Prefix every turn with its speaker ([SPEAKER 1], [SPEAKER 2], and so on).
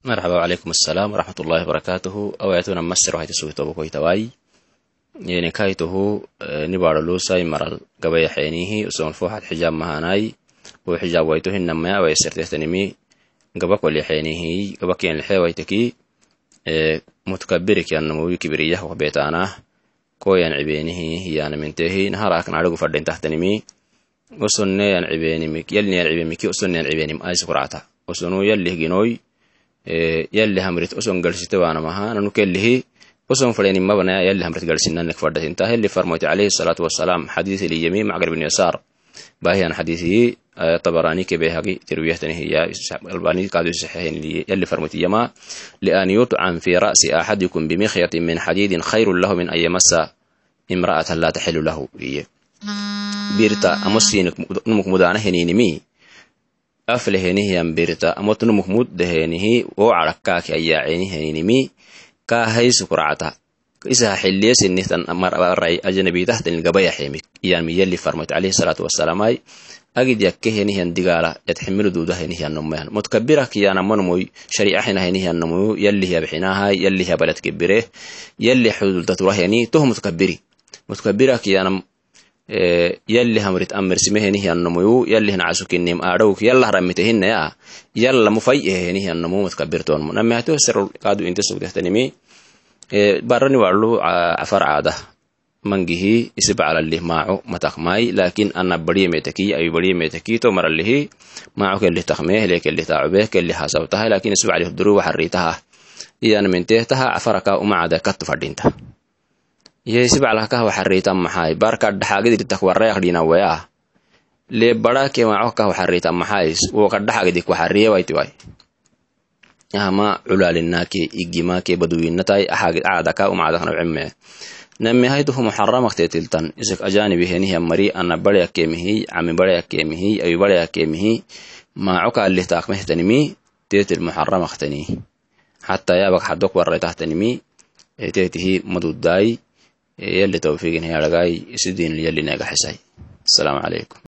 [SPEAKER 1] marxaba wacalaykum assalaam waraxmatullahi wabarakaatuhu awayatuna masir waxay yeni kaituhu nibaaro lusai maral gabaya xeenihi usoon xijaab mahanai. Uu xijaab waytu hinamaya way sirtehtanimi gaba koli xeenihi gaba yanamuwi kibiriyah wabetaanah koyan cibeenihi yanamintehi naharakna adigu fadhintahtanimi usonneyan cibenimik yalniyan cibemiki usonneyan cibenim aisukurata usonu yallih ginoy يالله مريت أصلاً قلست وأنا ما هان أنا كله أصلاً فلاني ما بنا يالله مريت قلسنا إنك فردت انتهى اللي فرمت عليه الصلاة والسلام حديث اليمين مع قرب اليسار باهي أنا حديثه طبراني كبه هذه تروية هي الباني قادو صحيحين اللي يلي فرمت يما لأن يطعم في رأس أحدكم بمخيط من حديد خير له من أي مسا امرأة لا تحل له بيرتا أمسينك نمك مدانه نيني aflehenihiyan birta amot numuk muddahenihi wo carakkaaki ayaacenihennimi kaahaysukuracata isaha xiliyesinitan marai ajanabitahtanil gabayaxemik iyanmi yalli farmoyt alayhi salaatu wasalaamai agid yakkehenihiyan digala yadximilu duudahenihiyannomayan shariaxinahenihiyannomoyu yallihiyabxinahai yallihiyabaladkebire yalli xudultaturaheni toh mutkabiri mutkabirak yanam yalli hamrit amirsimehenihiyannomoyu yallihnacasokinim aadhowk yallah ramitehinaya yalla mufayehenihiyannomu mutkabirtoonmo namihato sero kaadu inte sugdehtanimi barani walu afar caada mangihi isibcalalih maaco matakmai laakiin ana bariyemetaki ayu bariyemetaki to kelih takmeh le kelih kelih hasabtaha laakiin isibcalih duru iyanamintehtaha afaraka umacada fadhinta ye sibaclakah waxaritan maxai barka dhaxagidirtak warayakdhina waya le barake maaco kah waxaritan maxais woka dhaxagidik waxariye waitiwai ama culalinake igimake baduwinatai acadaka umacadakna cemme namihaytuhu muxaramaktetiltan isik ajanibihenihi mari ana baryakemihi cami baryakemihi ayu baryakemihi maaco kaalih taakmehtanimi tetil muxaramaktani xata yabak xadok waraytahtanimi tetihi madudai yalli tawfiiqin heyadhagai isudiin yallinaga xisay. Asalaamu calaykum